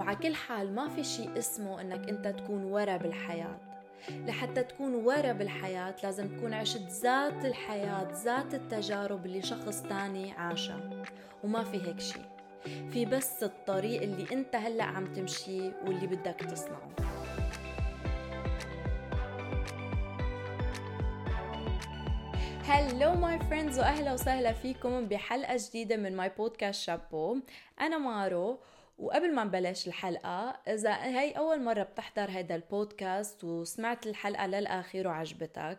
وعلى كل حال ما في شيء اسمه إنك أنت تكون ورا بالحياة. لحتى تكون ورا بالحياة لازم تكون عشت ذات الحياة ذات التجارب اللي شخص تاني عاشها وما في هيك شي. في بس الطريق اللي أنت هلأ عم تمشيه واللي بدك تصنعه. hello my friends وأهلا وسهلا فيكم بحلقة جديدة من my podcast شابو أنا مارو وقبل ما نبلش الحلقة إذا هي أول مرة بتحضر هيدا البودكاست وسمعت الحلقة للآخر وعجبتك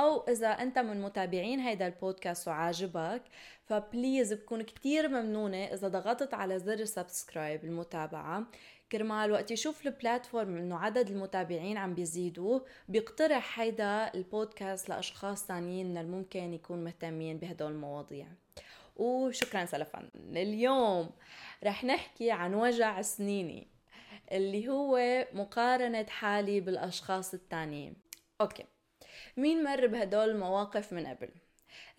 أو إذا أنت من متابعين هيدا البودكاست وعاجبك ف please بكون كتير ممنونة إذا ضغطت على زر subscribe المتابعة. كرمال وقت يشوف ال platform إنه عدد المتابعين عم بيزيدوا بيقترح هيدا البودكاست لأشخاص ثانيين من الممكن يكون مهتمين بهدول المواضيع. وشكرا سلفا. اليوم رح نحكي عن وجع سنيني اللي هو مقارنة حالي بالأشخاص التانيين. okay. مين مر بهدول المواقف من قبل؟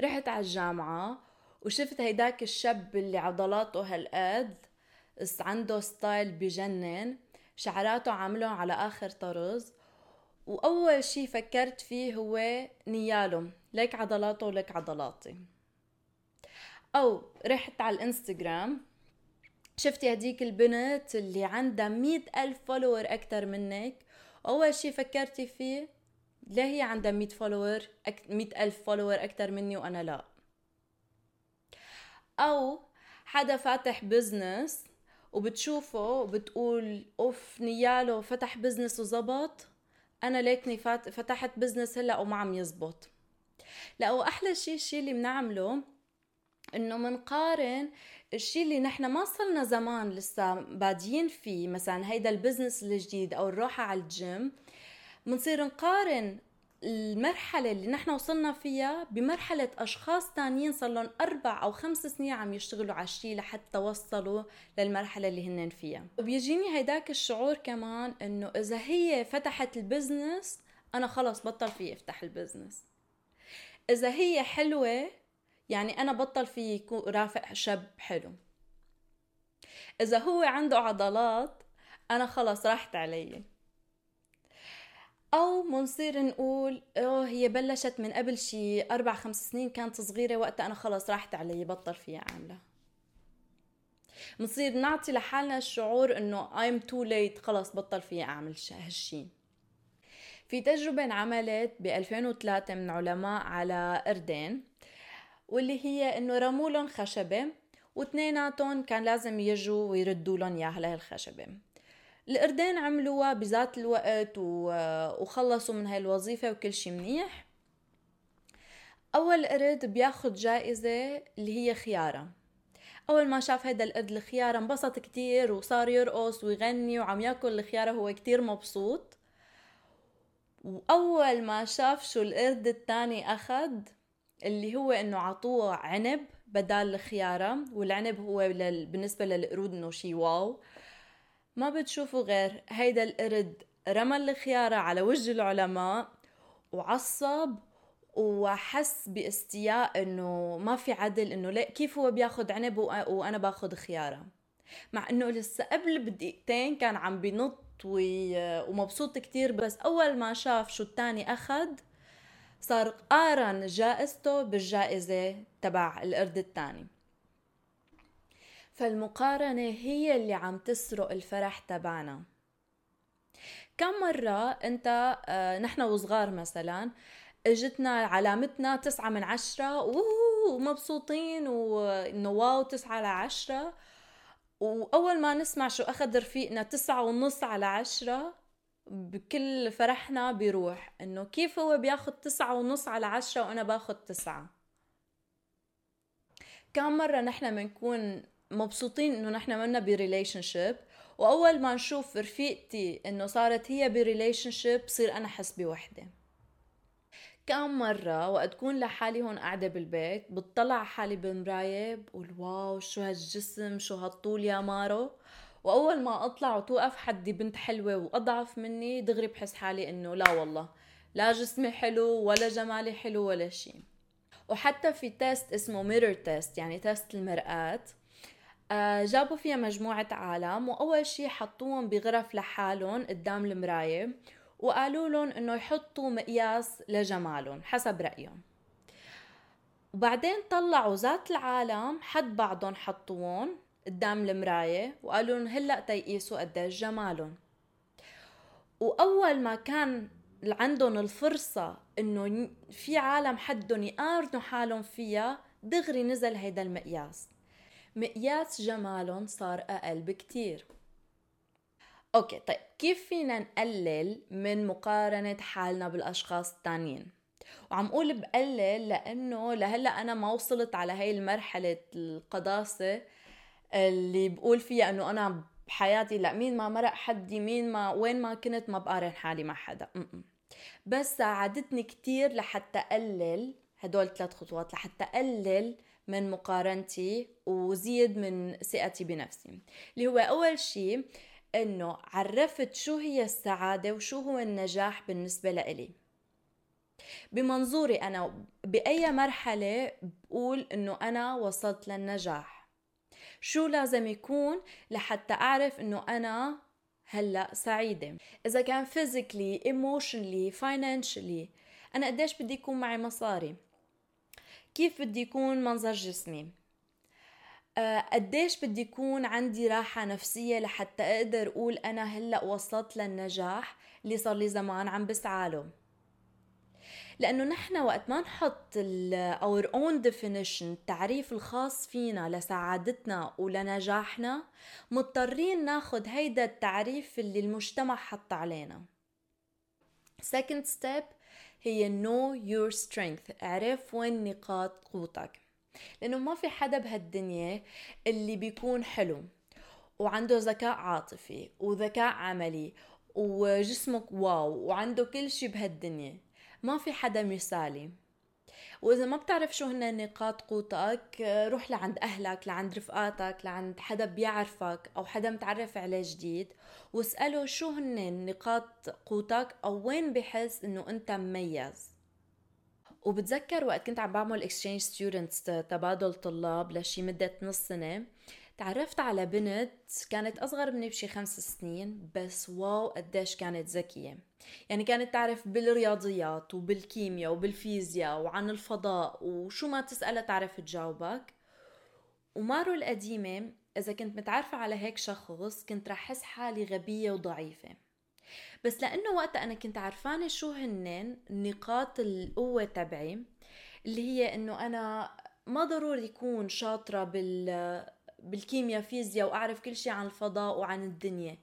رحت على الجامعة وشفت هيداك الشاب اللي عضلاته هالقد عنده style بجنن شعراته عاملهم على آخر طرز وأول شي فكرت فيه هو نياله ليك عضلاته وليك عضلاتي. أو رحت على الإنستغرام شفتي هديك البنت اللي عندها مئة ألف follower أكتر منك. أول شي فكرتي فيه ليه هي عندها مئة follower مئة ألف follower أكتر مني وأنا لا. أو حدا فاتح business وبتشوفه وبتقول أوف نياله فتح business وزبط أنا ليكني فتحت business هلأ وما عم يزبط. لأ وأحلى شيء الشيء اللي بنعمله إنه منقارن الشيء اللي نحن ما صلنا زمان لسه بادين فيه مثلا هيدا ال business الجديد أو الروحة على الجيم بنصير نقارن المرحلة اللي نحن وصلنا فيها بمرحلة أشخاص تانيين صار لهم أربع أو خمس سنين عم يشتغلوا على الشيء لحتى وصلوا للمرحلة اللي هنن فيها. وبيجيني هيداك الشعور كمان إنه إذا هي فتحت ال business أنا خلص بطل في أفتح البزنس. إذا هي حلوة يعني أنا بطل في يكون رافق شاب حلو. إذا هو عنده عضلات أنا خلص راحت علي. أو منصير نقول أوه هي بلشت من قبل شي أربع خمس سنين كانت صغيرة وقتها أنا خلص راحت علي بطل فيها عاملة. بنصير نعطي لحالنا الشعور إنه I'm too late خلص بطل فيها أعمل هالشي. في تجربة انعملت ب 2003 من علماء على قردين واللي هي إنه رموا لهم خشبة واثنيناتهم كان لازم يجوا ويردوا لهم إياها لهي الخشبة القردين عملوها بذات الوقت وخلصوا من هاي الوظيفة وكل شي منيح. أول قرد بياخد جائزة اللي هي خيارة. أول ما شاف هيدا القرد الخيارة انبسط كتير وصار يرقص ويغني وعم ياكل الخيارة هو كتير مبسوط. وأول ما شاف شو القرد التاني أخد اللي هو إنه عطوه عنب بدال الخيارة والعنب هو لل... بالنسبة للقرود إنه شي واو. ما بتشوفوا غير هيدا القرد رمى الخيارة على وجه العلماء وعصب وحس باستياء إنه ما في عدل إنه ليه كيف هو بياخد عنب وأنا باخد خيارة؟ مع إنه لسه قبل بدقيقتين كان عم بنط ومبسوط كتير بس أول ما شاف شو التاني أخد صار قارن جائزته بالجائزة تبع القرد الثاني. فالمقارنة هي اللي عم تسرق الفرح تبعنا. كم مرة انت آه نحن وصغار مثلا اجتنا علامتنا تسعة من عشرة ومبسوطين وانه واو تسعة على عشرة وأول ما نسمع شو أخذ رفيقنا تسعة ونص على عشرة بكل فرحنا بيروح. إنه كيف هو بياخد تسعة ونص على عشرة وأنا باخد تسعة؟ كم مرة نحن بنكون مبسوطين إنه نحن منا ب relationship وأول ما نشوف رفيقتي إنه صارت هي ب relationship بصير أنا حس بوحدة. كم مرة وقت أكون لحالي هون قاعدة بالبيت بتطلع حالي بالمراية بقول wow شو هالجسم شو هالطول يا مارو؟ وأول ما أطلع وتوقف حدي بنت حلوة وأضعف مني دغري بحس حالي إنه لا والله لا جسمي حلو ولا جمالي حلو ولا شيء وحتى في test اسمه mirror test يعني test المرآة. آه، جابوا فيها مجموعة عالم وأول شي حطوهم بغرف لحالهم قدام المراية وقالوا لهم إنه يحطوا مقياس لجمالهم حسب رأيهم. وبعدين طلعوا ذات العالم حد بعضهم حطوهم قدام المراية وقالوا لهم هلأ تيقيسوا قديش جمالهم. وأول ما كان عندهم الفرصة إنه في عالم حدهم يقارنوا حالهم فيها دغري نزل هيدا المقياس. مقياس جمالهم صار أقل بكتير. أوكي طيب كيف فينا نقلل من مقارنة حالنا بالأشخاص التانيين؟ وعم أقول بقلل لأنه لهلأ أنا ما وصلت على هاي المرحلة القداسة اللي بقول فيها أنه أنا بحياتي لا مين ما مرق حدي مين ما وين ما كنت ما بقارن حالي مع حدا. بس ساعدتني كتير لحتى أقلل هدول ثلاث خطوات لحتى أقلل من مقارنتي وزيد من ثقتي بنفسي. اللي هو أول شيء إنه عرفت شو هي السعادة وشو هو النجاح بالنسبة لإلي. بمنظوري أنا بأي مرحلة بقول إنه أنا وصلت للنجاح. شو لازم يكون لحتى أعرف إنه أنا هلأ سعيدة. إذا كان physically emotionally financially أنا قديش بدي يكون معي مصاري؟ كيف بدي يكون منظر جسمي؟ آه، قديش بدي يكون عندي راحة نفسية لحتى أقدر أقول أنا هلأ وصلت للنجاح اللي صار لي زمان عم بسعاله لأنه نحن وقت ما نحط our own definition التعريف الخاص فينا لسعادتنا ولنجاحنا مضطرين ناخد هيدا التعريف اللي المجتمع حط علينا. Second step هي know your strength اعرف وين نقاط قوتك. لأنه ما في حدا بهالدنيا اللي بيكون حلو وعنده ذكاء عاطفي وذكاء عملي وجسمك واو وعنده كل شي بهالدنيا. ما في حدا مثالي. وإذا ما بتعرف شو هن نقاط قوتك روح لعند أهلك لعند رفقاتك لعند حدا بيعرفك أو حدا متعرف عليه جديد واسأله شو هن نقاط قوتك أو وين بحس إنه أنت مميز. وبتذكر وقت كنت عم بعمل exchange students تبادل طلاب لشي مدة نص سنة. تعرفت على بنت كانت أصغر مني بشي خمس سنين بس wow قديش كانت ذكية. يعني كانت تعرف بالرياضيات وبالكيمياء وبالفيزياء وعن الفضاء وشو ما تسألها تعرف تجاوبك. ومارو القديمة إذا كنت متعرفة على هيك شخص كنت رح أحس حالي غبية وضعيفة. بس لأنه وقتها أنا كنت عرفانة شو هنن نقاط القوة تبعي اللي هي إنه أنا ما ضروري يكون شاطرة بال بالكيمياء فيزياء وأعرف كل شيء عن الفضاء وعن الدنيا.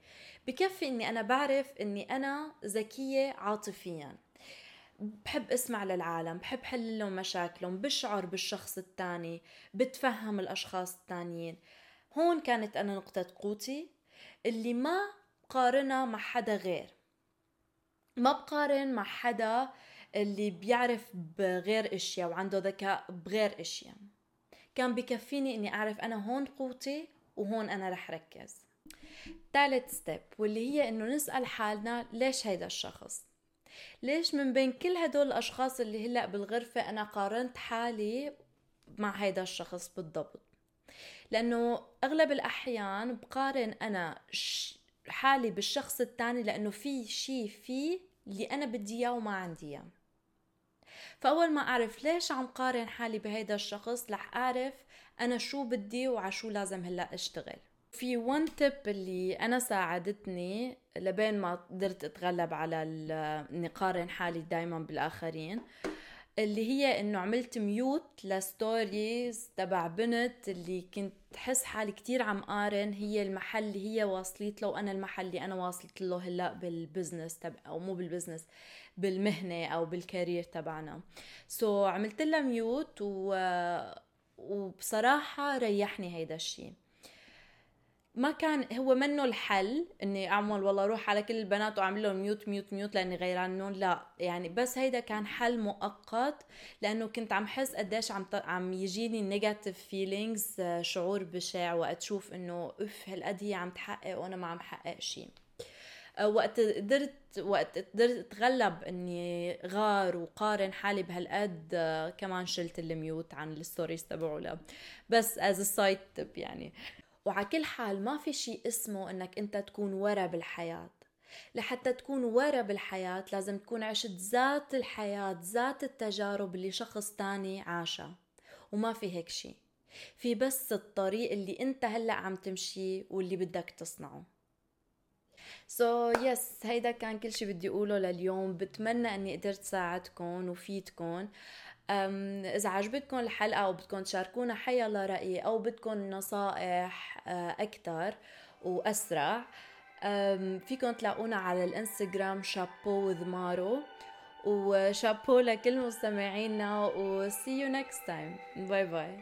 بكفي إني أنا بعرف إني أنا ذكية عاطفيا. بحب أسمع للعالم بحب حل لهم مشاكلهم بشعر بالشخص الثاني بتفهم الأشخاص الثانيين هون كانت أنا نقطة قوتي. اللي ما قارنها مع حدا غير. ما بقارن مع حدا اللي بيعرف بغير إشياء وعنده ذكاء بغير إشياء. كان بكفيني إني أعرف أنا هون قوتي وهون أنا رح ركز. ثالث ستيب واللي هي إنه نسأل حالنا ليش هيدا الشخص؟ ليش من بين كل هدول الأشخاص اللي هلأ بالغرفة أنا قارنت حالي مع هيدا الشخص بالضبط؟ لأنه أغلب الأحيان بقارن أنا حالي بالشخص الثاني لأنه في شيء فيه اللي أنا بدي إياه وما عندي إياه. فأول ما أعرف ليش عم قارن حالي بهيدا الشخص رح أعرف أنا شو بدي وعلى شو لازم هلأ أشتغل. في وان تيب اللي أنا ساعدتني لبين ما قدرت أتغلب على إني قارن حالي دايما بالآخرين اللي هي إنه عملت mute ل stories تبع بنت اللي كنت حس حالي كتير عم قارن. هي المحل اللي هي واصلت له وأنا المحل اللي أنا واصلت له هلأ بال business تبع أو مو بال business بالمهنة أو بال career تبعنا. so so, عملت لها mute و... وبصراحة ريحني هيدا الشيء ما كان هو منه الحل إني أعمل والله أروح على كل البنات وأعمل لهم mute mute mute لأني غيرانهم لا. يعني بس هيدا كان حل مؤقت لأنه كنت عم حس قديش عم عم يجيني negative feelings شعور بشع وقت شوف إنه اف هالقد هي عم تحقق وأنا ما عم حقق شيء آه، وقت قدرت وقت قدرت أتغلب إني غار وقارن حالي بهالقد كمان شلت ال mute عن ال stories تبعولا بس aside يعني. وعلى كل حال ما في شيء اسمه إنك أنت تكون ورا بالحياة. لحتى تكون ورا بالحياة لازم تكون عشت ذات الحياة ذات التجارب اللي شخص تاني عاشها. وما في هيك شيء في بس الطريق اللي أنت هلأ عم تمشي واللي بدك تصنعه. so, yes, هيدا كان كل شي بدي أقوله لليوم. بتمنى إني قدرت ساعدكم وفيدكم إذا عجبتكم الحلقة أو بدكم تشاركونا حيلا رأي أو بدكم نصائح آه، أكثر وأسرع. فيكم تلاقونا على الإنستغرام شابو with مارو. وشابو لكل مستمعينا و see you next time. باي باي